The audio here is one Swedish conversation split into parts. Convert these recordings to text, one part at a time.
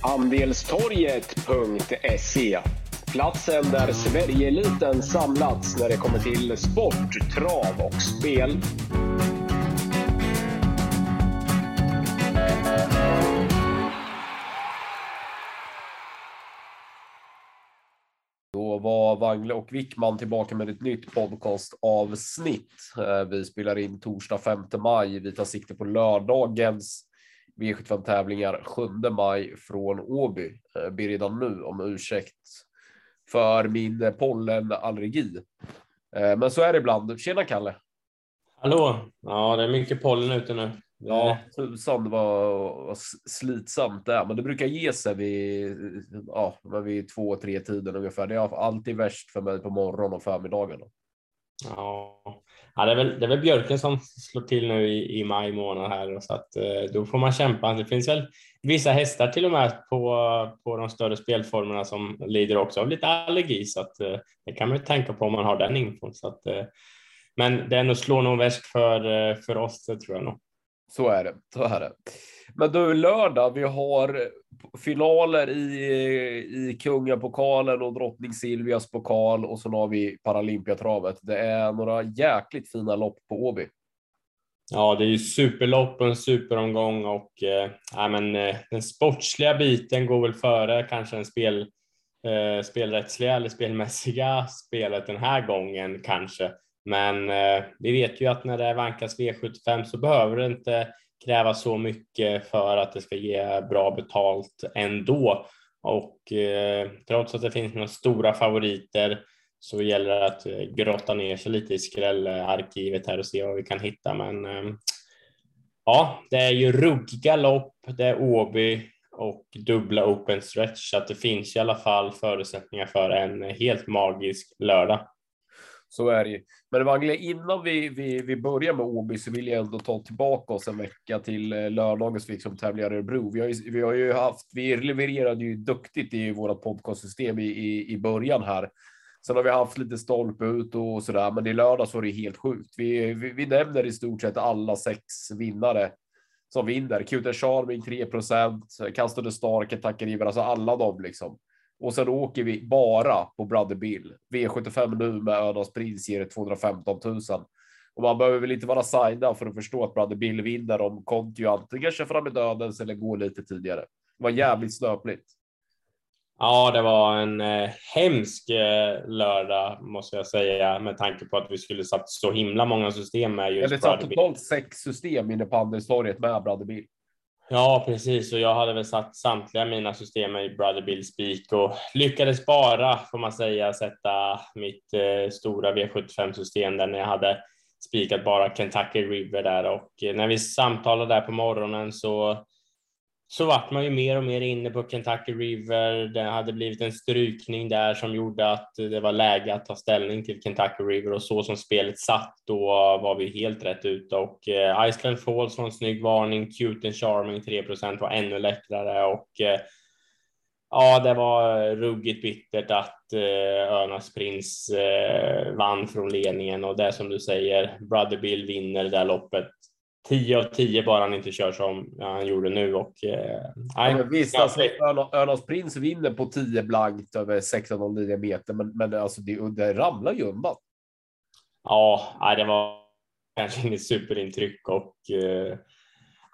Andelstorget.se Platsen där Sverigeeliten samlats när det kommer till sport, trav och spel. Då var Wangle och Wickman tillbaka med ett nytt podcastavsnitt. Eh, vi spelar in torsdag 5 maj. Vi tar sikte på lördagens V75 tävlingar 7 maj från Åby. Eh, Ber redan nu om ursäkt för min pollenallergi. Eh, Men så är det ibland. Tjena Kalle! Hallå! Ja, det är mycket pollen ute nu. Ja, tusan vad vad slitsamt det är, men det brukar ge sig vid, ja, men vid två, tre tiden ungefär. Det är alltid värst för mig på morgonen och förmiddagarna. Ja, ja det, är väl, det är väl björken som slår till nu i, i maj månad här så att eh, då får man kämpa. Det finns väl vissa hästar till och med på, på de större spelformerna som lider också av lite allergi så att eh, det kan man ju tänka på om man har den infon. Så att, eh, men det är nog slår nog värst för, för oss, det tror jag nog. Så är det. Så är det. Men du, lördag, vi har finaler i, i Kungapokalen och Drottning Silvias pokal och så har vi Paralympiatravet. Det är några jäkligt fina lopp på Åby. Ja, det är ju superlopp och en superomgång och eh, ja, men, eh, den sportsliga biten går väl före kanske den spel, eh, spelrättsliga eller spelmässiga spelet den här gången kanske. Men eh, vi vet ju att när det vankas V75 så behöver det inte kräva så mycket för att det ska ge bra betalt ändå. Och eh, trots att det finns några stora favoriter så gäller det att eh, grotta ner sig lite i skrällarkivet här och se vad vi kan hitta. Men eh, ja, det är ju ruggiga lopp, det är Åby och dubbla open stretch så att det finns i alla fall förutsättningar för en helt magisk lördag. Så är det ju. Men Wangle, innan vi, vi, vi börjar med Åby så vill jag ändå ta tillbaka oss en vecka till eh, lördagens liksom, tävlingar i Örebro. Vi har, ju, vi har ju haft, vi levererade ju duktigt i våra podcastsystem i, i, i början här. Sen har vi haft lite stolpe ut och så där, men i lördags var det helt sjukt. Vi, vi, vi nämner i stort sett alla sex vinnare som vinner. Kuter Charming 3 procent, kastade Stark, Attacker River, alltså alla de liksom. Och sen åker vi bara på Brother Bill. V75 nu med Önas Prins ger 215 000. Och man behöver väl inte vara signad för att förstå att Brother Bill vinner om Conti antingen kör fram i dödens eller går lite tidigare. Det var jävligt snöpligt. Ja, det var en eh, hemsk eh, lördag måste jag säga med tanke på att vi skulle satt så himla många system med just Eller satt totalt sex system inne på Andelstorget med Brother Bill. Ja, precis. Och jag hade väl satt samtliga mina system i Brother Bill Speak och lyckades bara, får man säga, sätta mitt eh, stora V75-system där när jag hade spikat bara Kentucky River där och eh, när vi samtalade där på morgonen så så vart man ju mer och mer inne på Kentucky River. Det hade blivit en strykning där som gjorde att det var läge att ta ställning till Kentucky River. Och så som spelet satt då var vi helt rätt ute. Och eh, Iceland Falls var en snygg varning. Cute and Charming 3% var ännu läckrare och eh, ja, det var ruggigt bittert att eh, Önas Prins eh, vann från ledningen. Och det som du säger, Brother Bill vinner det där loppet. 10 av 10 bara han inte kör som han gjorde nu. Och, eh, ja, visst, alltså, Önas Prins vinner på 10 blankt över 16,9 meter, men, men alltså, det, det ramlar ju undan. Ja, det var kanske inget superintryck och eh,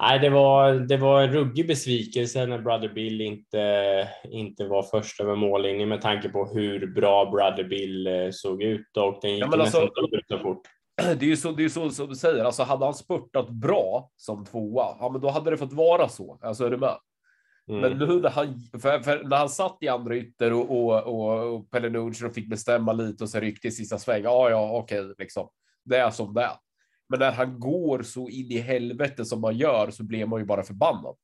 nej, det, var, det var en ruggig besvikelse när Brother Bill inte, inte var först över mållinjen med tanke på hur bra Brother Bill eh, såg ut och den gick ja, nästan alltså, dubbelt så fort det är ju så, det är så som du säger, alltså hade han spurtat bra som tvåa, ja men då hade det fått vara så. Alltså är du med? Mm. Men nu när han, för, för när han satt i andra ytter och, och, och, och Pelle Nugent fick bestämma lite och så ryckte i sista sväng. Ja, ja, okej, liksom. Det är som det är. Men när han går så in i helvete som man gör så blir man ju bara förbannad.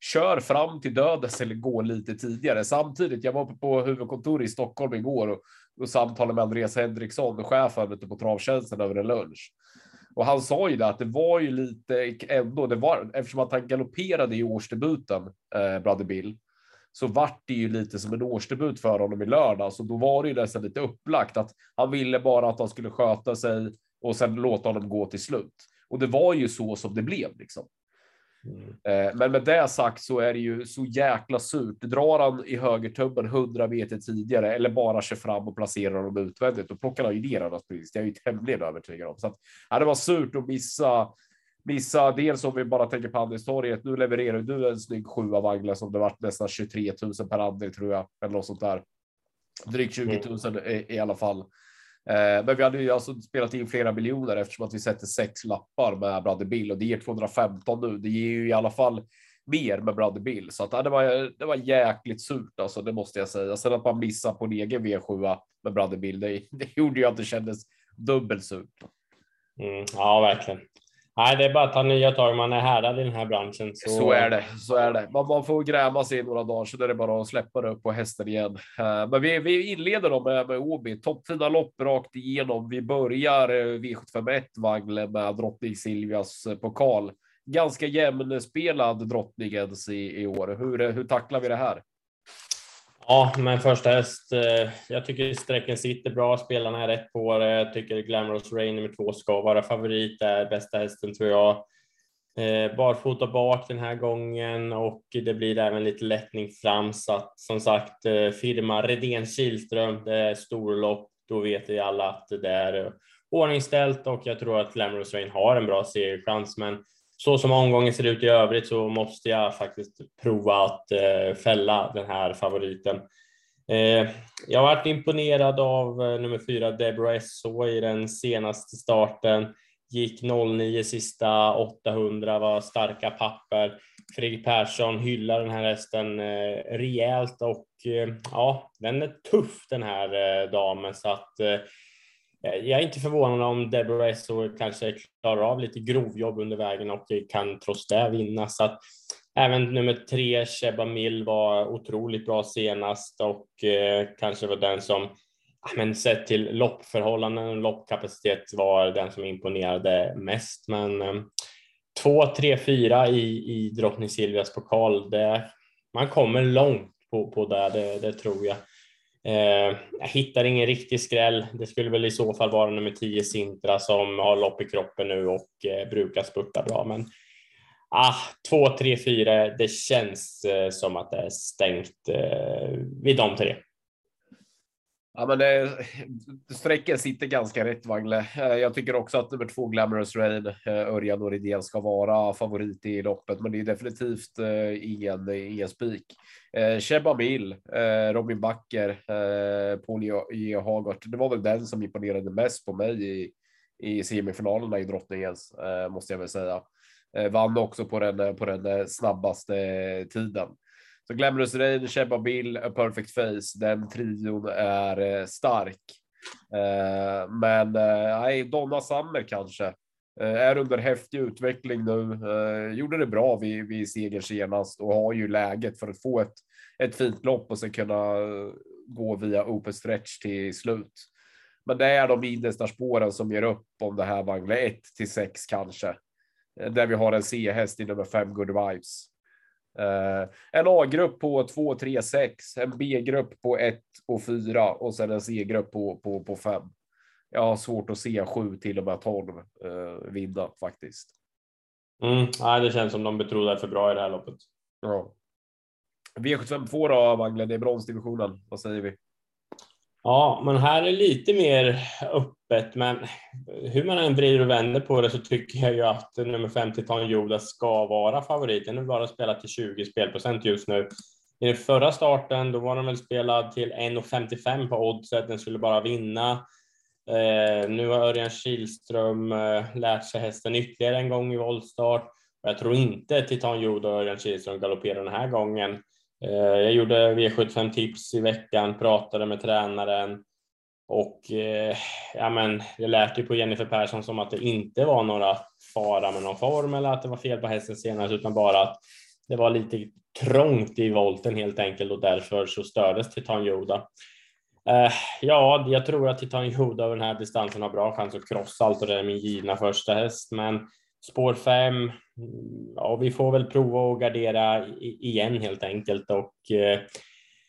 Kör fram till dödes eller gå lite tidigare. Samtidigt, jag var på huvudkontoret i Stockholm igår och och samtalade med Andreas Henriksson, chefen ute på travtjänsten över en lunch. Och han sa ju det att det var ju lite ändå, det var eftersom att han galopperade i årsdebuten, eh, Brother Bill, så vart det ju lite som en årsdebut för honom i lördag. Så då var det ju nästan lite upplagt att han ville bara att han skulle sköta sig och sen låta honom gå till slut. Och det var ju så som det blev liksom. Mm. Men med det sagt så är det ju så jäkla surt. Drar han i högertubben 100 meter tidigare eller bara kör fram och placerar dem utvändigt, då plockar han ju ner annars pris. Det är jag ju tämligen övertygad om. Så att, ja, det var surt att missa missa dels om vi bara tänker på Andelstorget. Nu levererar du en snygg sjua Wagner som det vart nästan 23 000 per andel tror jag eller något sånt där. Drygt 20 000 mm. i, i alla fall. Eh, men vi hade ju alltså spelat in flera miljoner eftersom att vi sätter sex lappar med Brother Bill och det ger 215 nu. Det ger ju i alla fall mer med Brother Bill så att det var. Det var jäkligt surt alltså. Det måste jag säga. Sen att man missar på en egen V7 med Brother Bill. Det, det gjorde ju att det kändes dubbelt surt. Mm, ja, verkligen. Nej, det är bara att ta nya tag. Man är härdad i den här branschen. Så, så är det. Så är det. Man, man får gräma sig i några dagar, så det bara att släppa det upp på hästen igen. Eh, men vi, vi inleder då med, med Åby. Toppfina lopp rakt igenom. Vi börjar eh, V751 Vagle med drottning Silvias eh, pokal. Ganska jämnspelad drottningens i, i år. Hur, hur tacklar vi det här? Ja, men första häst. Eh, jag tycker sträcken sitter bra. Spelarna är rätt på det. Jag tycker Glamorous Rain nummer två ska vara favorit. där. är bästa hästen tror jag. Eh, barfota bak den här gången och det blir även lite lättning fram. Så att, som sagt, eh, firma Redén Kihlström, det är storlopp. Då vet vi alla att det är ordningställt och jag tror att Glamorous Rain har en bra segerchans. Men så som omgången ser ut i övrigt så måste jag faktiskt prova att eh, fälla den här favoriten. Eh, jag har varit imponerad av eh, nummer fyra Deborah Esso i den senaste starten. Gick 09 sista 800, var starka papper. Fredrik Persson hyllar den här hästen eh, rejält och eh, ja, den är tuff den här eh, damen så att Eh, Eh, jag är inte förvånad om Deborah Esso kanske klarar av lite grovjobb under vägen och kan trots det vinna. Så att även nummer tre, Sheba Mill, var otroligt bra senast och eh, kanske var den som, men sett till loppförhållanden och loppkapacitet var den som imponerade mest. Men eh, två, tre, fyra i, i drottning Silvias pokal, det, man kommer långt på, på det, det, det tror jag. Eh, jag hittar ingen riktig skräll. Det skulle väl i så fall vara nummer 10 Sintra som har lopp i kroppen nu och eh, brukar spurta bra. Men ah, 2, 3, 4, det känns eh, som att det är stängt eh, vid de tre. Ja, men det, strecken sitter ganska rätt, Wangle. Eh, jag tycker också att nummer två Glamorous Rain, eh, Örjan och Noridén, ska vara favorit i loppet, men det är definitivt eh, ingen, ingen spik. Sheba Mill, Robin Backer, Paul J. Hagart. Det var väl den som imponerade mest på mig i, i semifinalerna i drottningens, måste jag väl säga. Vann också på den, på den snabbaste tiden. Så Glamorous Rain, Sheba Bill, A Perfect Face, den trion är eh, stark. Eh, men eh, nej, Donna Summer kanske är under häftig utveckling nu. Gjorde det bra vid, vid seger senast och har ju läget för att få ett, ett fint lopp och sen kunna gå via open stretch till slut. Men det är de innersta spåren som ger upp om det här vagnar 1 till 6 kanske. Där vi har en C-häst i nummer 5 Good Vibes. Uh, en A-grupp på 2, 3, 6, en B-grupp på 1 och 4 och sen en C-grupp på, på, på 5. Jag har svårt att se 7 till och med 12 uh, eh, vinna faktiskt. Mm, nej, det känns som de betrodde för bra i det här loppet. Ja. V752 då, Magle, det är bronsdivisionen. Vad säger vi? Ja, men här är lite mer öppet, men hur man än vrider och vänder på det så tycker jag ju att nummer 50 Ton Jodas ska vara favoriten. Den har bara spelat till 20 spelprocent just nu. I den förra starten, då var den väl spelad till 1,55 på oddset. Den skulle bara vinna. Eh, nu har Örjan Kihlström eh, lärt sig hästen ytterligare en gång i voltstart. Jag tror inte Titan Judo och Örjan Kihlström galopperar den här gången. Eh, jag gjorde V75 tips i veckan, pratade med tränaren och eh, ja, men jag lät ju på Jennifer Persson som att det inte var några fara med någon form eller att det var fel på hästen senast utan bara att det var lite trångt i volten helt enkelt och därför så stördes Titan Yoda. Eh, ja, jag tror att Titan Yoda över den här distansen har bra chans att krossa allt och det är min givna första häst men spår 5 ja, vi får väl prova att gardera igen helt enkelt och eh,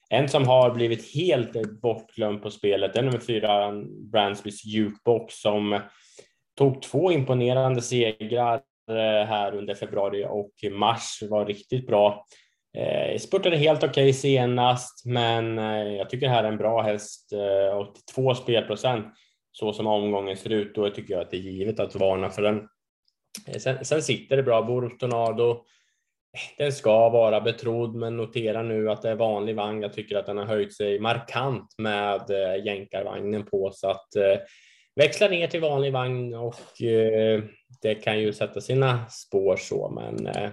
en som har blivit helt bortglömd på spelet är nummer fyra Bransbys Jukebox som tog två imponerande segrar eh, här under februari och mars var riktigt bra. Eh, spurtade helt okej okay senast, men eh, jag tycker det här är en bra häst. Eh, 82 spelprocent så som omgången ser ut, då tycker jag att det är givet att varna för den. Eh, sen, sen sitter det bra. Boros Tornado, eh, den ska vara betrodd, men notera nu att det är vanlig vagn. Jag tycker att den har höjt sig markant med eh, jänkarvagnen på, så att eh, växla ner till vanlig vagn och eh, det kan ju sätta sina spår så, men eh,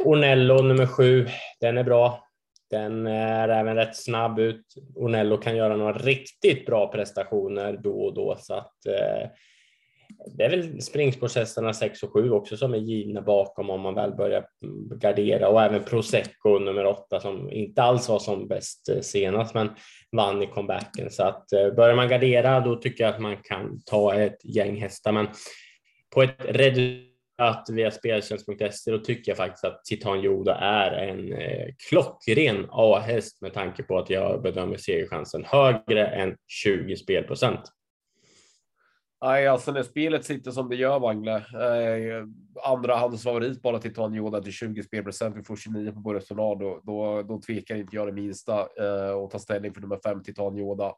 Ornello nummer sju, den är bra. Den är även rätt snabb ut. Ornello kan göra några riktigt bra prestationer då och då så att eh, det är väl springspårshästarna 6 och 7 också som är givna bakom om man väl börjar gardera. Och även Prosecco nummer 8 som inte alls var som bäst eh, senast men vann i comebacken. Så att eh, börjar man gardera då tycker jag att man kan ta ett gäng hästar. Men på ett reducerat via speltjänst.se då tycker jag faktiskt att Titan Joda är en eh, klockren A-häst med tanke på att jag bedömer segerchansen högre än 20 spelprocent. Nej, alltså när spelet sitter som det gör, Wangle. Eh, andra hands favorit bara till Tony Yoda till 20 spelprocent. Vi får 29 på Boris Tornado. Då, då tvekar inte jag det minsta eh, och ta ställning för nummer fem till Tony Yoda.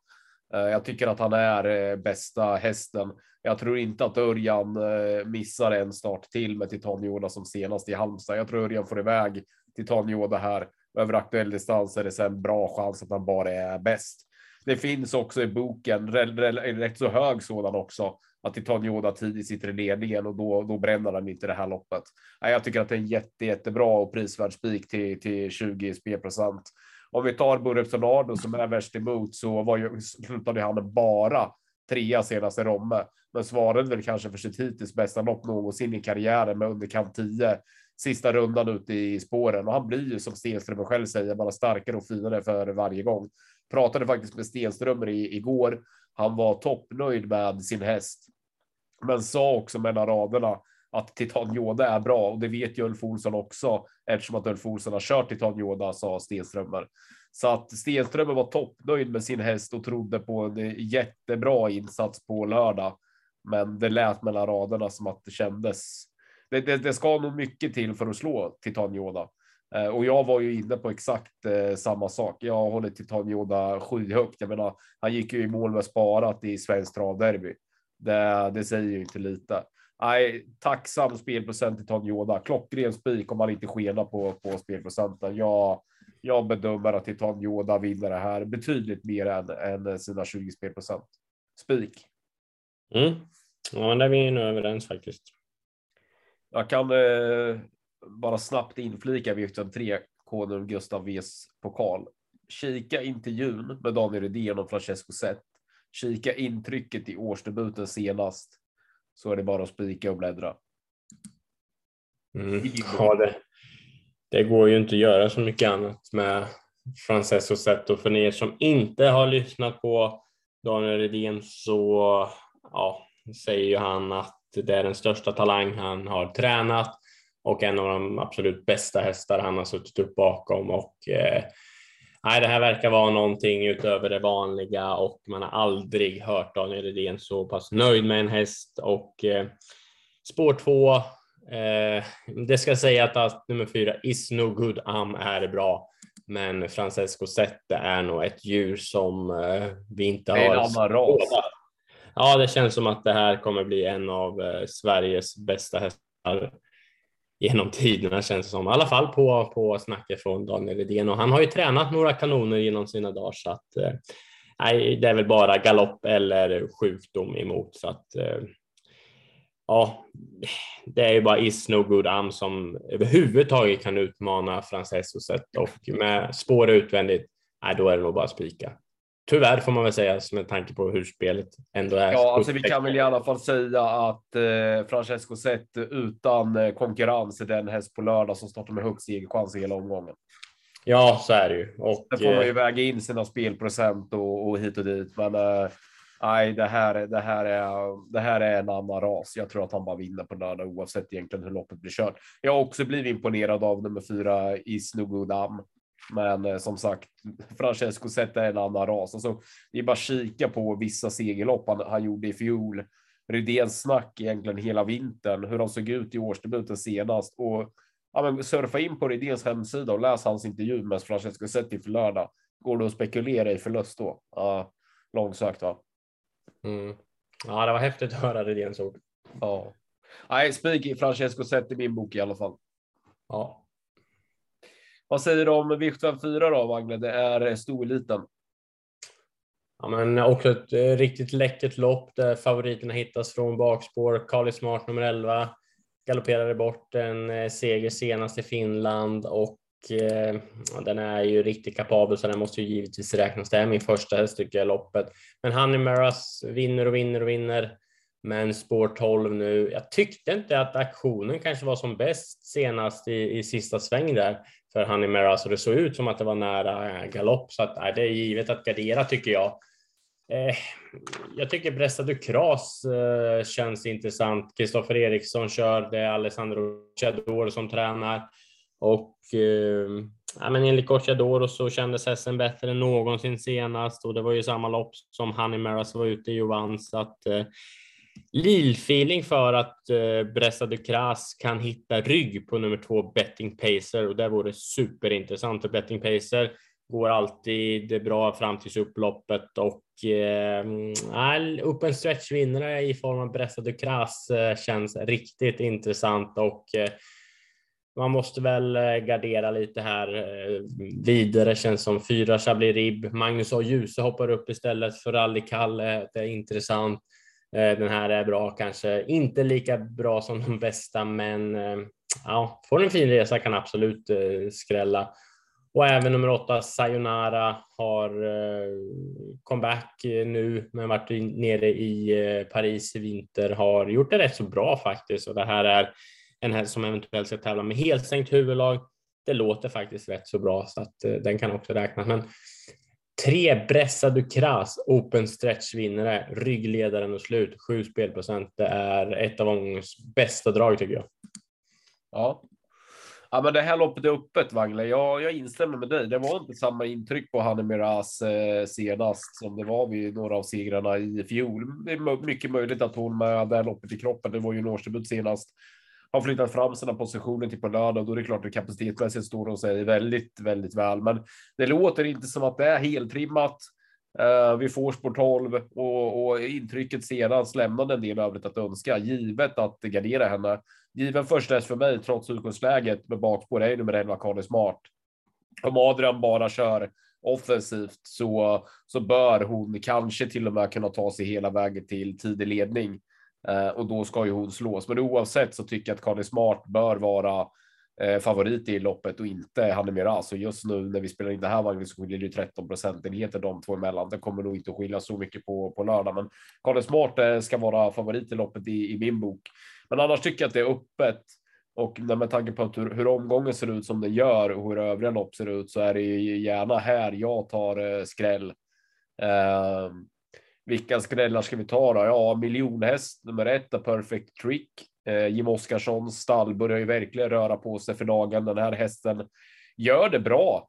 Eh, jag tycker att han är eh, bästa hästen. Jag tror inte att Örjan eh, missar en start till med Titan Yoda som senast i Halmstad. Jag tror Örjan får iväg Titan Yoda här. Över aktuell distans är det sen bra chans att han bara är bäst. Det finns också i boken, rätt så hög sådan också, att Titan Yoda tidigt sitter i ledningen och då, då bränner han inte det här loppet. Jag tycker att det är en jätte, jättebra och prisvärd spik till, till 20 spelprocent. Om vi tar Burrup Sonardo som är värst emot så var ju, slutade han bara trea senaste Romme, men svarade väl kanske för sitt hittills bästa lopp någonsin i karriären med underkant 10 sista rundan ute i spåren och han blir ju som Stenström själv säger bara starkare och finare för varje gång. Pratade faktiskt med Stenströmer i, igår. Han var toppnöjd med sin häst, men sa också mellan raderna att Titan Yoda är bra och det vet ju Ulf Olsson också eftersom att Ulf Olsson har kört Titan Yoda, sa Stenströmer. Så att Stenströmer var toppnöjd med sin häst och trodde på en jättebra insats på lördag. Men det lät mellan raderna som att det kändes. Det, det, det ska nog mycket till för att slå Titan Yoda. Eh, och jag var ju inne på exakt eh, samma sak. Jag håller Titan Yoda skyhögt. Jag menar, han gick ju i mål med sparat i Svenskt travderby. Det, det säger ju inte lite. Nej, tacksam spelprocent till Titan Yoda. Klockren spik om man inte skenar på, på spelprocenten. Jag, jag bedömer att Titan Yoda vinner det här betydligt mer än, än sina 20 spelprocent. Spik. Mm. Ja, där är vi nog överens faktiskt. Jag kan eh, bara snabbt inflika V73 konung Gustav Vs pokal. Kika intervjun med Daniel Redén och Francesco Zet. Kika intrycket i årsdebuten senast. Så är det bara att spika och bläddra. Mm. Ja, det, det går ju inte att göra så mycket annat med Francesco Zet och för er som inte har lyssnat på Daniel Redén så ja, säger ju han att det är den största talang han har tränat och en av de absolut bästa hästar han har suttit upp bakom och eh, nej, det här verkar vara någonting utöver det vanliga och man har aldrig hört Daniel Redén så pass nöjd med en häst och eh, spår två. Eh, det ska säga att, att nummer fyra Is No Good Am är bra, men Francesco Zette är nog ett djur som eh, vi inte har. Det är en annan ras. Ja, det känns som att det här kommer bli en av eh, Sveriges bästa hästar genom tiderna känns det som. I alla fall på, på snacket från Daniel Redén och han har ju tränat några kanoner genom sina dagar så att eh, nej, det är väl bara galopp eller sjukdom emot så att eh, ja, det är ju bara is no good am som överhuvudtaget kan utmana Francesco Zet och med spår utvändigt, nej, då är det nog bara spika. Tyvärr får man väl säga med tanke på hur spelet ändå är. Ja, alltså vi kan väl i alla fall säga att eh, Francesco sett utan eh, konkurrens är den häst på lördag som startar med högst segerchans i hela omgången. Ja, så är det ju. Och, Sen får man ju eh, väga in sina spelprocent och, och hit och dit, men eh, nej, det här, det här är. Det här är en annan ras. Jag tror att han bara vinner på lördag oavsett egentligen hur loppet blir kört. Jag har också blivit imponerad av nummer fyra Isnugudam men eh, som sagt, Francesco Zeta är en annan ras. Alltså, det är bara kika på vissa segerlopp han, han gjorde i fjol. Rydéns snack egentligen hela vintern, hur de såg ut i årsdebuten senast och ja, men surfa in på Rydéns hemsida och läs hans intervju med Francesco Setti för lördag. Går det att spekulera i förlust då? Ja, långsökt va? Mm. Ja, det var häftigt att höra Rydéns ord. Ja. Nej, spik i Francesco Setti min bok i alla fall. Ja. Vad säger du om V754 då, Magne? Det är storeliten. Ja, men också ett eh, riktigt läckert lopp där favoriterna hittas från bakspår. Carly Smart nummer 11 galopperade bort en eh, seger senast i Finland och eh, den är ju riktigt kapabel så den måste ju givetvis räknas. Det är min första häst tycker jag loppet. Men Honey Maras vinner och vinner och vinner. Men spår 12 nu. Jag tyckte inte att aktionen kanske var som bäst senast i, i sista sväng där för Honey Maras och det såg ut som att det var nära eh, galopp så att nej, det är givet att gardera tycker jag. Eh, jag tycker Bresta Ducras eh, känns intressant. Kristoffer Eriksson kör, det är Alessandro Chador som tränar. Och eh, ja, men enligt Gocciadoro så kändes hästen bättre än någonsin senast och det var ju samma lopp som Honey Maras var ute i och vann. Så att, eh, Lillfeeling för att eh, Bressa Ducras kan hitta rygg på nummer två Betting Pacer och det vore superintressant för Betting Pacer går alltid bra fram till upploppet och eh, open stretch vinnare i form av Bressa Ducras eh, känns riktigt intressant och eh, man måste väl eh, gardera lite här. Eh, vidare känns som fyra Chablis Rib. Magnus A. Djuse hoppar upp istället för Rally Kalle. Det är intressant. Eh, den här är bra kanske. Inte lika bra som de bästa, men eh, ja, får en fin resa kan absolut eh, skrälla. Och även nummer åtta, Sayonara, har comeback nu, men varit nere i Paris i vinter, har gjort det rätt så bra faktiskt. Och det här är en häst som eventuellt ska tävla med helt stängt huvudlag. Det låter faktiskt rätt så bra så att den kan också räknas. Men tre Bressa Ducras Open Stretch-vinnare, ryggledaren och slut, sju spelprocent. Det är ett av omgångens bästa drag tycker jag. Ja, Ja, men det här loppet är öppet, Wangle. Jag, jag instämmer med dig. Det var inte samma intryck på Hanne Miraz eh, senast som det var vid några av segrarna i fjol. Det är mycket möjligt att hon med det här loppet i kroppen, det var ju en årsdebut senast, har flyttat fram sina positioner till på lördag. och Då är det klart att kapacitetsmässigt står och sig väldigt, väldigt väl. Men det låter inte som att det är heltrimmat. Uh, vi får spår 12 och, och intrycket sedan lämnade en del övrigt att önska, givet att gardera henne given första häst för mig trots utgångsläget med bakspår är nummer 11 Karin Smart. Om Adrian bara kör offensivt så, så bör hon kanske till och med kunna ta sig hela vägen till tidig ledning Eh, och då ska ju hon slås. Men oavsett så tycker jag att Karin Smart bör vara eh, favorit i loppet och inte Hanne Miraz. Så just nu när vi spelar in det här vagnen så skiljer det 13 procentenheter de två emellan. Det kommer nog inte att skilja så mycket på, på lördag, men Karin Smart eh, ska vara favorit i loppet i, i min bok. Men annars tycker jag att det är öppet och med tanke på hur, hur omgången ser ut som den gör och hur övriga lopp ser ut så är det ju gärna här jag tar eh, skräll. Eh, vilka skrällar ska vi ta då? Ja, miljonhäst nummer ett A Perfect Trick. Eh, Jim Oskarssons stall börjar ju verkligen röra på sig för dagen. Den här hästen gör det bra.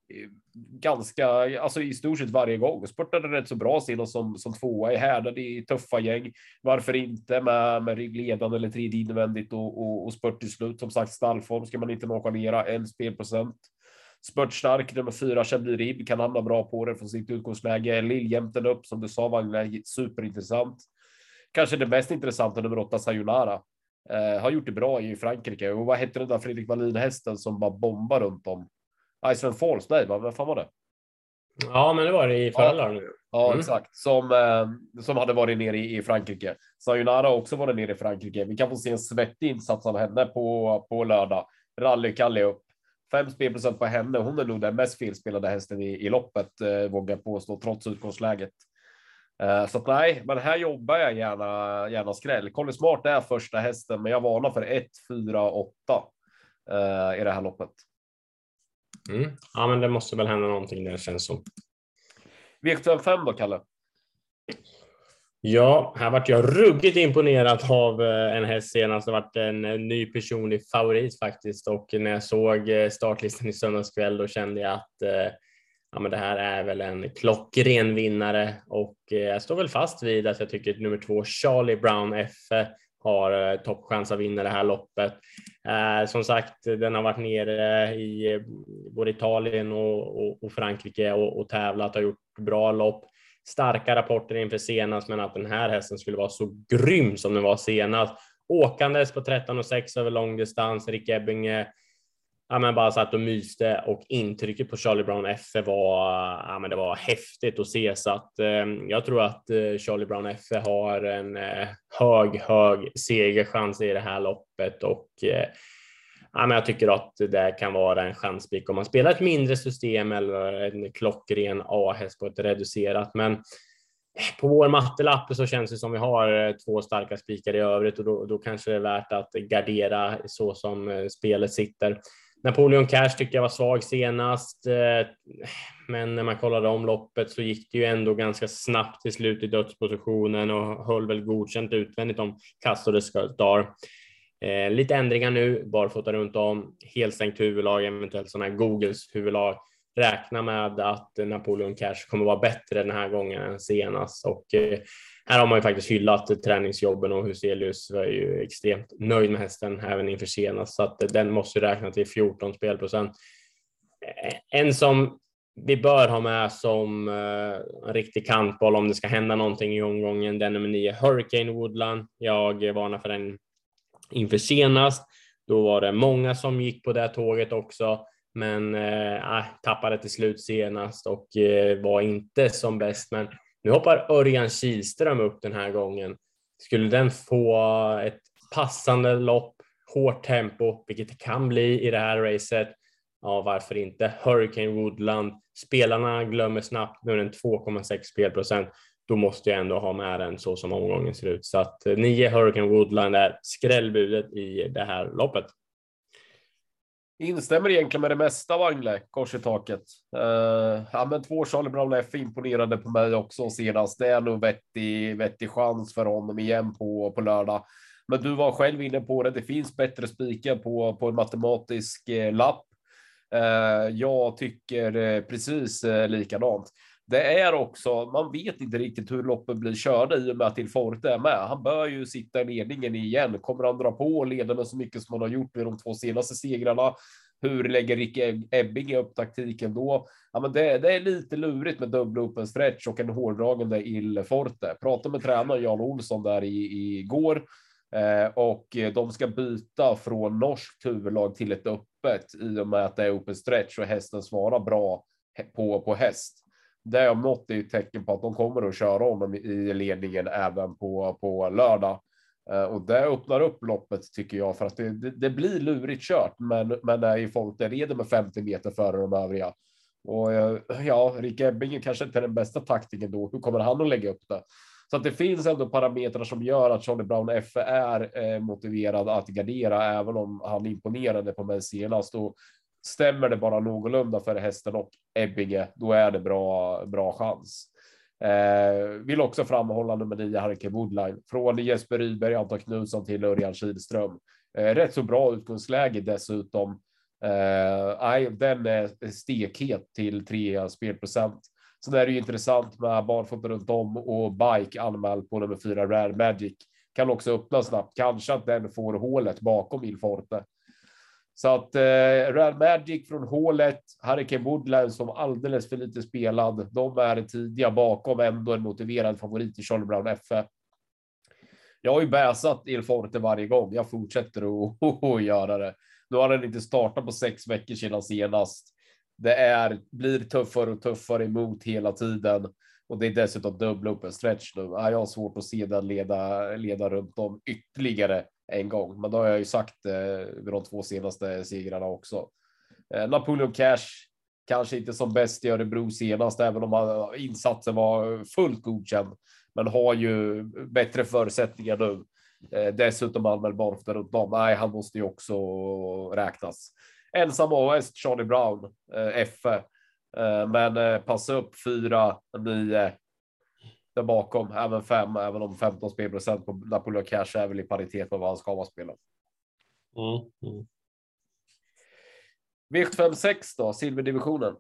Ganska, alltså i stort sett varje gång. Spurtade rätt så bra senast som, som tvåa i härdad i tuffa gäng. Varför inte med, med ryggledande eller tredje invändigt och, och, och spurt till slut. Som sagt, stallform ska man inte nonchalera. En spelprocent. Spurtstark nummer fyra, Chablis Rib kan hamna bra på det från sitt utgångsläge. Liljämten upp som du sa, Wagner, superintressant. Kanske det mest intressanta nummer åtta, Sayonara. Eh, har gjort det bra i Frankrike. Och vad hette den där Fredrik Wallin hästen som bara bombar runt om? Iceland Falls, nej, vad fan var det? Ja, men det var det i förra ja. Ja, mm. exakt. Som, eh, som hade varit nere i, i Frankrike. Sayonara har också varit nere i Frankrike. Vi kan få se en svettig insats av henne på, på lördag. Rally Kalle upp. 5 spelprocent på henne. Hon är nog den mest felspelade hästen i, i loppet, eh, vågar jag påstå, trots utgångsläget. Eh, så att, nej, men här jobbar jag gärna, gärna skräll. Colin Smart är första hästen, men jag varnar för 1, 4, 8 i det här loppet. Mm. Ja, men det måste väl hända någonting där känns som. V75 då, Kalle? Ja, här vart jag ruggigt imponerad av eh, en häst senast. Det vart en eh, ny personlig favorit faktiskt och när jag såg eh, startlistan i söndags kväll då kände jag att ja, men det här är väl en klockren vinnare och jag står väl fast vid att jag tycker att nummer två Charlie Brown F har toppchans att vinna det här loppet. Som sagt, den har varit nere i både Italien och, och, och Frankrike och, och tävlat, och gjort bra lopp. Starka rapporter inför senast, men att den här hästen skulle vara så grym som den var senast. Åkandes på 13,6 över långdistans, Rick Ebbinge ja, men bara satt och myste och intrycket på Charlie Brown F var, ja, men det var häftigt att se så att eh, jag tror att eh, Charlie Brown F har en eh, hög, hög segerchans i det här loppet och eh, ja, men jag tycker att det kan vara en chanspik om man spelar ett mindre system eller en klockren A-häst på ett reducerat. Men på vår mattelapp så känns det som vi har eh, två starka spikar i övrigt och då, då kanske det är värt att gardera så som eh, spelet sitter. Napoleon Cash tyckte jag var svag senast, eh, men när man kollade om loppet så gick det ju ändå ganska snabbt till slut i dödspositionen och höll väl godkänt utvändigt om kastade Star. Eh, lite ändringar nu, barfota runt om, helstängt huvudlag, eventuellt sådana här Googles huvudlag. Räkna med att Napoleon Cash kommer vara bättre den här gången än senast och eh, här har man ju faktiskt hyllat träningsjobben och Huselius var ju extremt nöjd med hästen även inför senast så att den måste räkna till 14 spelprocent. Eh, en som vi bör ha med som eh, en riktig kantboll om det ska hända någonting i omgången, den nummer 9, Hurricane Woodland. Jag varnar för den inför senast. Då var det många som gick på det tåget också, men eh, ah, tappade till slut senast och eh, var inte som bäst. Men nu hoppar Örjan Kihlström upp den här gången. Skulle den få ett passande lopp, hårt tempo, vilket det kan bli i det här racet, ja varför inte? Hurricane Woodland, spelarna glömmer snabbt, nu är den 2,6 spelprocent, då måste jag ändå ha med den så som omgången ser ut. Så att eh, 9 Hurricane Woodland är skrällbudet i det här loppet. Instämmer egentligen med det mesta Wangle, kors i taket. Uh, ja, men två Charlie Brown F imponerade på mig också senast. Det är nog vettig, vettig chans för honom igen på, på lördag. Men du var själv inne på det. Det finns bättre spikar på, på en matematisk eh, lapp. Eh, jag tycker eh, precis eh, likadant. Det är också, man vet inte riktigt hur loppen blir körda i och med att Ilforte är med. Han bör ju sitta i ledningen igen. Kommer han dra på och leda med så mycket som han har gjort i de två senaste segrarna? Hur lägger Rick Ebbinge upp taktiken då? Ja, men det, det är lite lurigt med dubbla open stretch och en hårdragande Ilforte. Pratade med tränaren Jan Olsson där i, igår eh, och de ska byta från norskt huvudlag till ett öppet i och med att det är open stretch och hästen svarar bra på, på häst det om något är ett tecken på att de kommer att köra om i ledningen även på, på lördag. Eh, och det öppnar upp loppet tycker jag för att det, det, det blir lurigt kört, men, men det är ju folk där reder med 50 meter före de övriga. Och eh, ja, Rick Ebbingen kanske inte är den bästa taktiken då. Hur kommer han att lägga upp det? Så att det finns ändå parametrar som gör att Charlie Brown F är eh, motiverad att gardera, även om han imponerade på mig senast. Och Stämmer det bara någorlunda för hästen och Ebbinge, då är det bra, bra chans. Eh, vill också framhålla nummer nio, Harke Woodline, från Jesper Rydberg, Anton Knutsson till Örjan Kihlström. Eh, rätt så bra utgångsläge dessutom. Eh, den är stekhet till 3 spelprocent. Sen är det ju intressant med barfota runt om och bike anmäld på nummer fyra Rare Magic. Kan också öppna snabbt. Kanske att den får hålet bakom Ilforte. Så att eh, Real Magic från hålet, Hurricane Woodland som alldeles för lite spelad. De är tidiga bakom, ändå en motiverad favorit i Charlie Brown FF. Jag har ju bäsat Il Forte varje gång. Jag fortsätter att, att göra det. Nu har den inte startat på sex veckor sedan senast. Det är, blir tuffare och tuffare emot hela tiden och det är dessutom dubbla upp en stretch nu. Jag har svårt att se den leda, leda runt om ytterligare en gång, men det har jag ju sagt eh, vid de två senaste segrarna också. Eh, Napoleon Cash kanske inte som bäst i Örebro senast, även om insatsen var fullt godkänd, men har ju bättre förutsättningar nu. Eh, dessutom anmäld barfota runt om. Nej, han måste ju också räknas. Ensam AS Charlie Brown, eh, F. Eh, men eh, passa upp 4, 9, där bakom, även 5, även om 15 spelprocent på Napoleon Cash är väl i paritet med vad han ska vara spelad. Mm, mm. V75 6 då, silverdivisionen.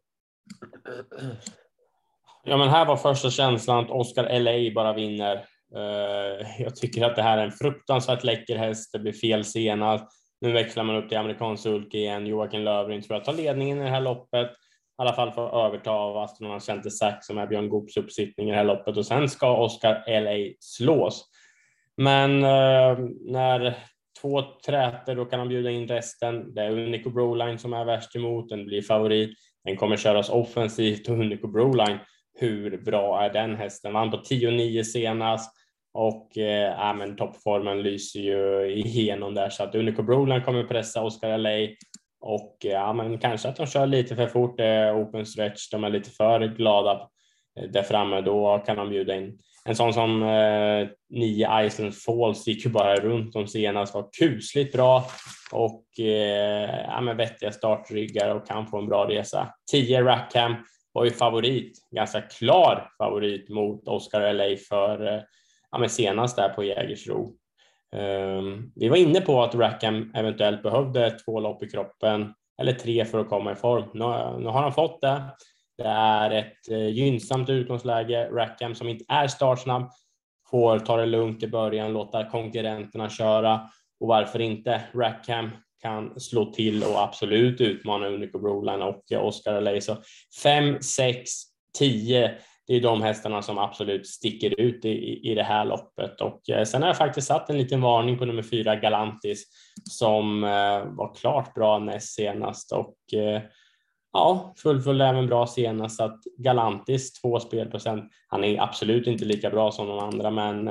Ja, men här var första känslan att Oscar LA bara vinner. Eh, jag tycker att det här är en fruktansvärt läcker häst. Det blir fel senast. Nu växlar man upp till amerikansk sulke igen. Joakim Lövgren tror jag tar ledningen i det här loppet. I alla fall får överta av Astronaut Center Sack som är Björn Goops uppsittning i det här loppet och sen ska Oscar LA slås. Men eh, när två träter då kan han bjuda in resten. Det är Unico Broline som är värst emot. Den blir favorit. Den kommer köras offensivt och Unico Broline. Hur bra är den hästen? Vann på 10-9 senast och eh, men toppformen lyser ju igenom där så att Unico Broline kommer pressa Oscar LA och eh, ja, men kanske att de kör lite för fort eh, open stretch. De är lite för glada eh, där framme. Då kan de bjuda in en sån som eh, nio Iceland Falls gick ju bara runt de senast, var kusligt bra och eh, ja, men vettiga startryggar och kan få en bra resa. 10 Rackham var ju favorit, ganska klar favorit mot Oscar LA för eh, ja, men senast där på Jägersro. Ehm, vi var inne på att Rackham eventuellt behövde två lopp i kroppen eller tre för att komma i form. Nu, har han fått det. Det är ett eh, gynnsamt utgångsläge. Rackham som inte är startsnabb får ta det lugnt i början, låta konkurrenterna köra och varför inte? Rackham kan slå till och absolut utmana Unico Broline och eh, Oscar LA. Så 5, 6, 10 det är de hästarna som absolut sticker ut i, i det här loppet. Och eh, sen har jag faktiskt satt en liten varning på nummer fyra Galantis som eh, var klart bra näst senast och eh, ja, fullföljde även bra senast. Så att Galantis två spelprocent. Han är absolut inte lika bra som de andra, men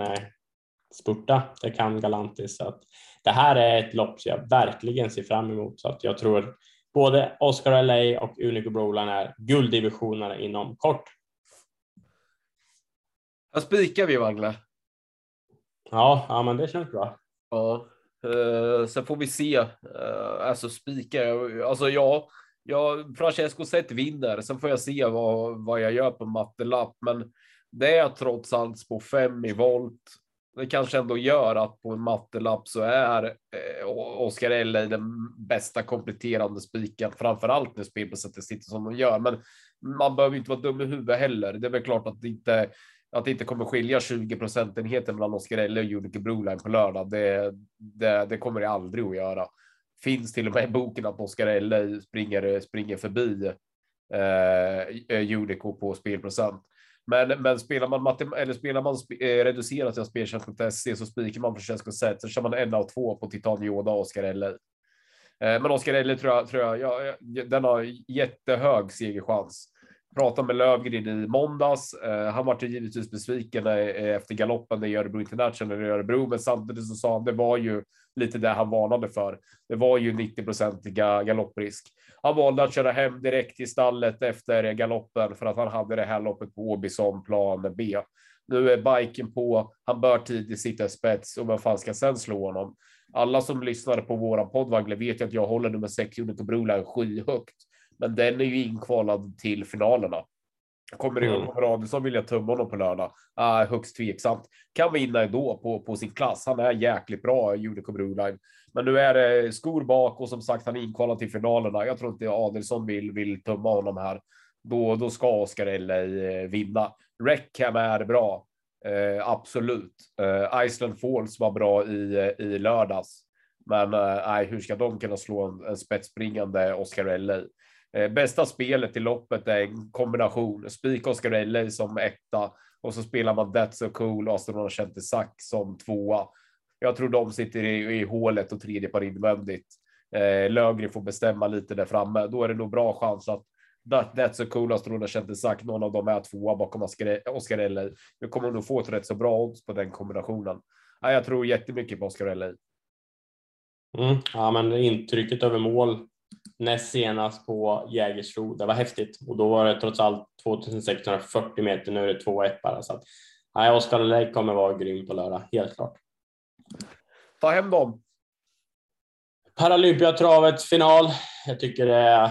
spurta, det kan Galantis. Så att det här är ett lopp som jag verkligen ser fram emot. Så att jag tror både Oscar LA och Unico Broline är gulddivisionare inom kort. Här spikar vi Wangle. Ja, ja, men det känns bra. Ja, uh, sen får vi se. Uh, alltså spika, alltså ja, ja, Francesco Zet vinner. Sen får jag se vad, vad jag gör på mattelapp, men det är trots allt på fem i volt. Det kanske ändå gör att på en mattelapp så är eh, Oscar L den bästa kompletterande spiken, framför allt när spelprocenten sitter som de gör. Men man behöver inte vara dum i huvudet heller. Det är väl klart att det inte att det inte kommer skilja 20 procentenheter mellan Oscarelli och Juniker Broline på lördag. Det, det, det, kommer det aldrig att göra. Finns till och med i boken att Oscarelli springer, springer förbi eh, Judico på spelprocent. Men, men spelar man, matem eller spelar man sp eh, reducerat till speltjänst.se så spikar man Francesco Zet så kör man en av två på Titan Yoda och Oscarelli. Eh, men Oscarelli tror jag, tror jag ja, den har jättehög segerchans pratade med Lövgren i måndags. Eh, han var givetvis besviken eh, efter galoppen i Örebro International i Örebro, men samtidigt så sa han det var ju lite det han varnade för. Det var ju 90 procentiga galopprisk. Han valde att köra hem direkt till stallet efter galoppen för att han hade det här loppet på Åby som plan B. Nu är biken på. Han bör tidigt sitta i spets och vem fan ska sen slå honom? Alla som lyssnade på våran podd vet ju att jag håller nummer sex Unico Broline skyhögt men den är ju inkvalad till finalerna. Kommer mm. Radisson vilja tumma honom på lördag? Ah, högst tveksamt. Kan vinna ändå på, på sin klass. Han är jäkligt bra, Unico Broline. Men nu är det skor bak och som sagt, han är inkvalad till finalerna. Jag tror inte Adelsson vill, vill tumma honom här. Då, då ska Oscar LA eh, vinna. Reckham är bra. Eh, absolut. Eh, Iceland Falls var bra i, eh, i lördags. Men eh, hur ska de kunna slå en, en spetsspringande Oscar LA? Eh, bästa spelet i loppet är en kombination. Spik Oscar Rayleigh som etta och så spelar man That's So Cool och Aston Sack som tvåa. Jag tror de sitter i, i hålet och tredje par invändigt. Eh, Lögren får bestämma lite där framme. Då är det nog bra chans att That, That's So Cool och Aston Sack, någon av dem är tvåa bakom Oscar Rayleigh. Nu kommer nog få ett rätt så bra odds på den kombinationen. Jag tror jättemycket på Oscar Rayleigh. Mm, ja, men intrycket över mål näst senast på Jägersro. Det var häftigt och då var det trots allt 2640 meter. Nu är det 2-1 bara så att nej, Oskar Lake kommer vara grym på lördag, helt klart. Ta hem dem. Paralympiatravets final. Jag tycker det är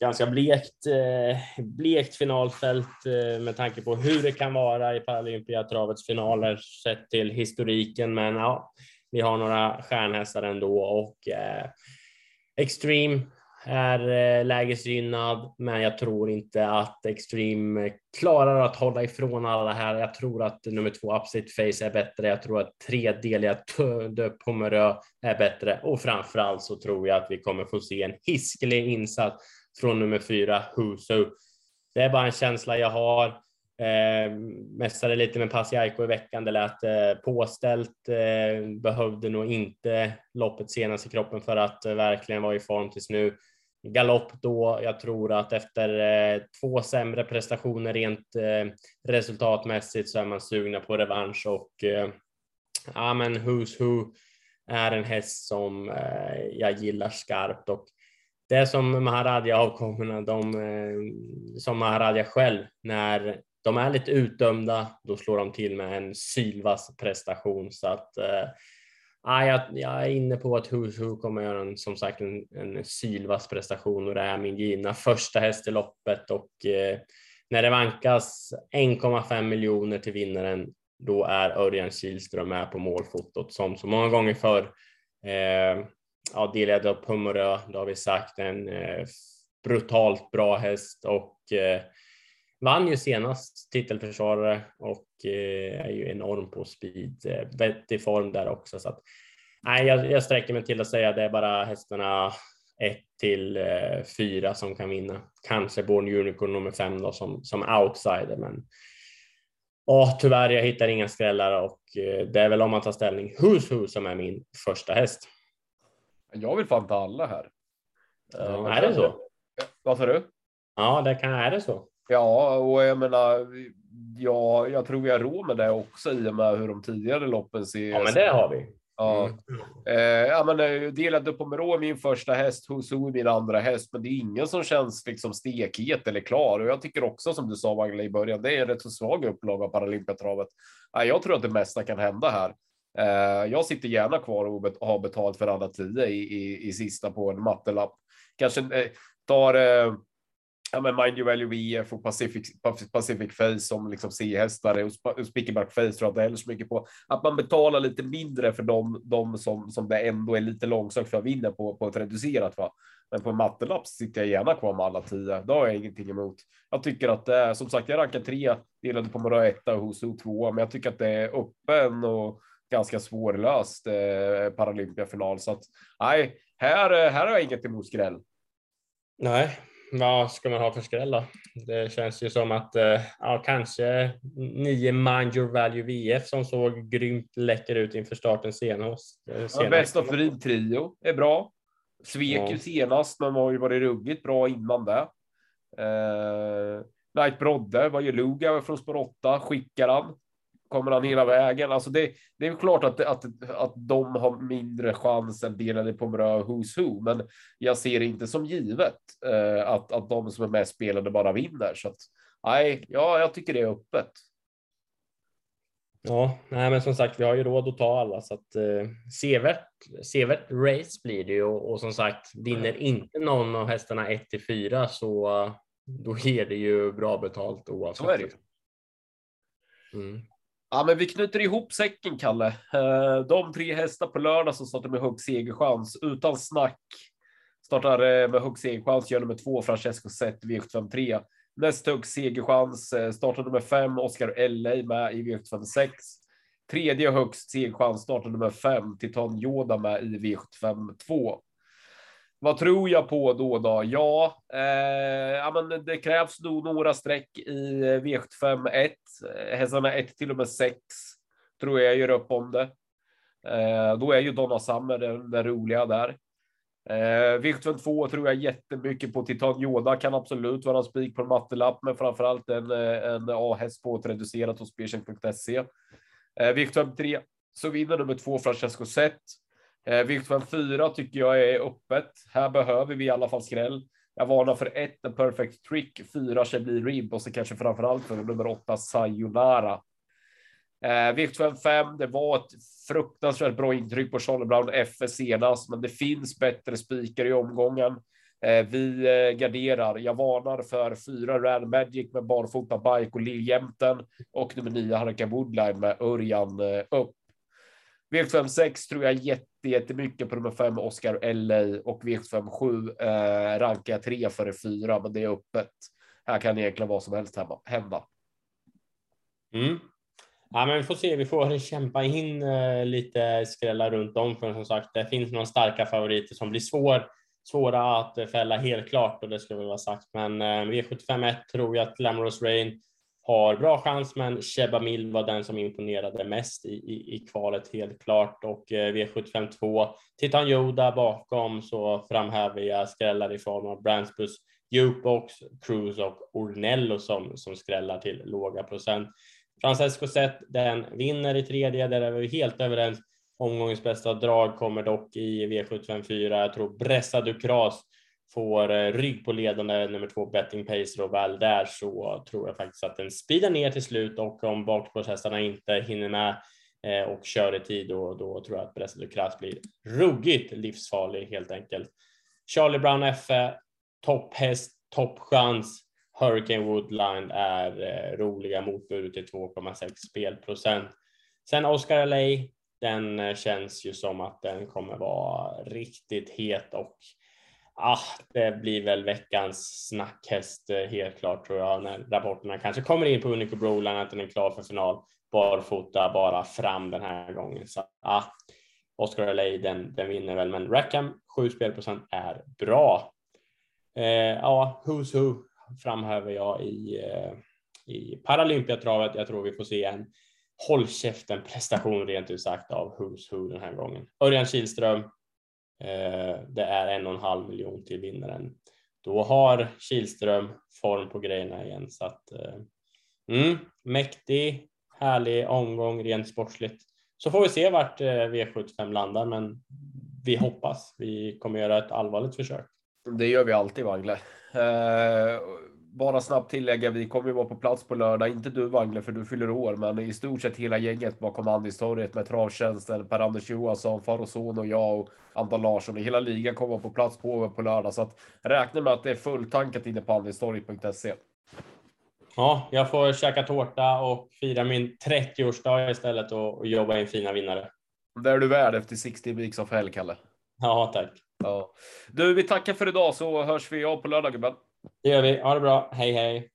ganska blekt, eh, blekt finalfält eh, med tanke på hur det kan vara i Paralympiatravets finaler sett till historiken. Men ja, vi har några stjärnhästar ändå och eh, Extreme är eh, lägesgynnad, men jag tror inte att Extreme eh, klarar att hålla ifrån alla här. Jag tror att nummer två Upstate Face är bättre. Jag tror att tredeliga de Pomerö är bättre och framförallt så tror jag att vi kommer få se en hiskelig insats från nummer fyra Husu. Det är bara en känsla jag har. Eh, mässade lite med Pasiaiko i veckan. Det lät eh, påställt. Eh, behövde nog inte loppet senast i kroppen för att eh, verkligen vara i form tills nu. Galopp då. Jag tror att efter eh, två sämre prestationer rent eh, resultatmässigt så är man sugna på revansch och eh, ja, men Who's Who är en häst som eh, jag gillar skarpt och det är som Maharadja avkommorna, de eh, som Maharadja själv när de är lite utdömda, då slår de till med en sylvass prestation så att eh, ah, jag, jag är inne på att Who's Who kommer göra en, som sagt en, en sylvass prestation och det är min givna första häst i loppet och eh, när det vankas 1,5 miljoner till vinnaren då är Örjan Kihlström med på målfotot som så många gånger förr. Eh, ja, delad upp Hummerö, det har vi sagt, en eh, brutalt bra häst och eh, vann ju senast titelförsvarare och eh, är ju enorm på speed, eh, vettig form där också. Så att, nej, jag, jag sträcker mig till att säga att det är bara hästarna 1 till 4 eh, som kan vinna. Kanske Born Unicorn nummer 5 då som, som outsider, men Åh, tyvärr, jag hittar inga skrällar och det är väl om man tar ställning Who's Who som är min första häst. Jag vill fan ta alla här. Ja, är det så? Vad sa du? Ja, det kan, är det så? Ja, och jag menar, ja, jag tror vi har råd med det också i och med hur de tidigare loppen ser Ja, men det har vi. Ja, mm. eh, ja men eh, delade upp Pomerå min första häst, Husu min andra häst, men det är ingen som känns liksom stekhet eller klar. Och jag tycker också som du sa Wagner i början, det är en rätt så svag upplaga av Paralympiatravet. Ja, jag tror att det mesta kan hända här. Eh, jag sitter gärna kvar och har betalt för alla tio i, i, i sista på en mattelapp. Kanske eh, tar ja, men Mind your Value VF och Pacific, Pacific Face som liksom C-hästar och Spickerback Face tror jag inte heller så mycket på. Att man betalar lite mindre för dem, de som, som det ändå är lite långsökt för att vinna på, på ett reducerat. Va? Men på en mattelapp sitter jag gärna kvar med alla tio. Det har jag ingenting emot. Jag tycker att det är som sagt, jag rankar tre delade på Mora etta och Hoso tvåa, men jag tycker att det är öppen och ganska svårlöst eh, Paralympiafinal. Så att nej, här, här har jag inget emot skräll. Nej, vad ska man ha för skräll då? Det känns ju som att eh, ja, kanske nio Mind Your Value VF som såg grymt läcker ut inför starten senast. Ja, Best of Dream Trio är bra. Svek ja. ju senast, men har ju varit ruggigt bra innan det. Eh, Night Brodde, vad gör Luga från spår 8? Skickar han? Kommer han hela vägen? Alltså det, det är klart att, att, att de har mindre chans än delade på Mrö Who's Who, men jag ser det inte som givet eh, att, att de som är mest spelade bara vinner. Så att, nej, ja, jag tycker det är öppet. Ja, nej, men som sagt, vi har ju råd att ta alla så att eh, sevärt, sevärt race blir det ju och, och som sagt vinner inte någon av hästarna 1 till 4 så då ger det ju bra betalt oavsett. Så är det. Mm. Ja, men vi knyter ihop säcken, Kalle. Eh, de tre hästar på lördag som startar med hög segerchans utan snack. Startar eh, med hög segerchans, gör nummer två, Francesco Zet, V753. Näst hög segerchans eh, startar nummer fem, Oscar LA med i V756. Tredje högst segerchans startar nummer fem, Titan Yoda med i V752. Vad tror jag på då? då? Ja, eh, ja men det krävs nog några streck i eh, V75 1. Eh, Hästarna 1 till och med 6 tror jag gör upp om det. Eh, då är ju Donna Summer den, den roliga där. Eh, V75 2 tror jag jättemycket på. Titan Yoda kan absolut vara en spik på en mattelapp, men framför allt en, eh, en A-häst på ett reducerat hos Spelcheck.se. Eh, V75 3 så vinner nummer två Francesco Zet. Eh, V75 4 tycker jag är öppet. Här behöver vi i alla fall skräll. Jag varnar för ett, en perfect trick, fyra Chablis Rib och så kanske framför allt för nummer åtta Sayonara. Eh, V75 5, det var ett fruktansvärt bra intryck på Charlie Brown FS senast, men det finns bättre spikar i omgången. Eh, vi eh, garderar. Jag varnar för fyra Rand Magic med barfota bike och Liljämten och nummer nio Harka Woodline med Örjan eh, upp. V756 tror jag jätte, jättemycket på nummer 5 Oscar LA och V757 eh, rankar jag 3 före 4, men det är öppet. Här kan egentligen vad som helst hända. Mm. Ja, men vi får se. Vi får kämpa in eh, lite skrällar runt om för som sagt, det finns några starka favoriter som blir svår, svåra att fälla helt klart och det skulle väl vara sagt. Men eh, V751 tror jag att Glamorous Rain har bra chans, men Sheba Mill var den som imponerade mest i, i, i kvalet helt klart och eh, V75 2 Titan Yoda bakom så framhäver jag skrällar i form av Brandsbus Jukebox, Cruise och Ornello som, som skrällar till låga procent. Francesco Zet, den vinner i tredje, där är vi helt överens. Omgångens bästa drag kommer dock i V754. Jag tror Bressa Ducras får eh, rygg på ledande nummer två Betting Pacer och väl där så tror jag faktiskt att den speedar ner till slut och om bakspårshästarna inte hinner med eh, och kör i tid då, då tror jag att Bressa Ducras blir ruggigt livsfarlig helt enkelt. Charlie Brown F topphäst, toppchans. Hurricane Woodline är eh, roliga motbud till 2,6 spelprocent. Sen Oscar LA, den eh, känns ju som att den kommer vara riktigt het och ah, det blir väl veckans snackhäst eh, helt klart tror jag när rapporterna kanske kommer in på Unico Broline att den är klar för final. Barfota bara fram den här gången. Så ah, Oscar LA den, den vinner väl, men Rackham 7 spelprocent är bra. Eh, ja, Who's Who framhäver jag i, eh, i Paralympiatravet. Jag tror vi får se en håll käften prestation rent ut sagt av Who's Who den här gången. Örjan Kihlström. Eh, det är en och en halv miljon till vinnaren. Då har Kihlström form på grejerna igen så att eh, mm, mäktig, härlig omgång rent sportsligt. Så får vi se vart eh, V75 landar, men vi hoppas vi kommer göra ett allvarligt försök. Det gör vi alltid, Wangle. Eh, bara snabbt tillägga, vi kommer ju vara på plats på lördag. Inte du Wangle, för du fyller år, men i stort sett hela gänget bakom Andistorget med Travtjänsten, Per-Anders Johansson, Faroson och jag och Anton Larsson. Hela ligan kommer vara på plats på, på lördag, så att räkna med att det är fulltankat inne på andistorget.se. Ja, jag får käka tårta och fira min 30-årsdag istället och, och jobba in fina vinnare. Det är du värd efter 60 weeks of hell, Kalle. Ja, tack. Ja. Du, vi tackar för idag så hörs vi av på lördag gubben. Det gör vi. Ha det bra. Hej, hej.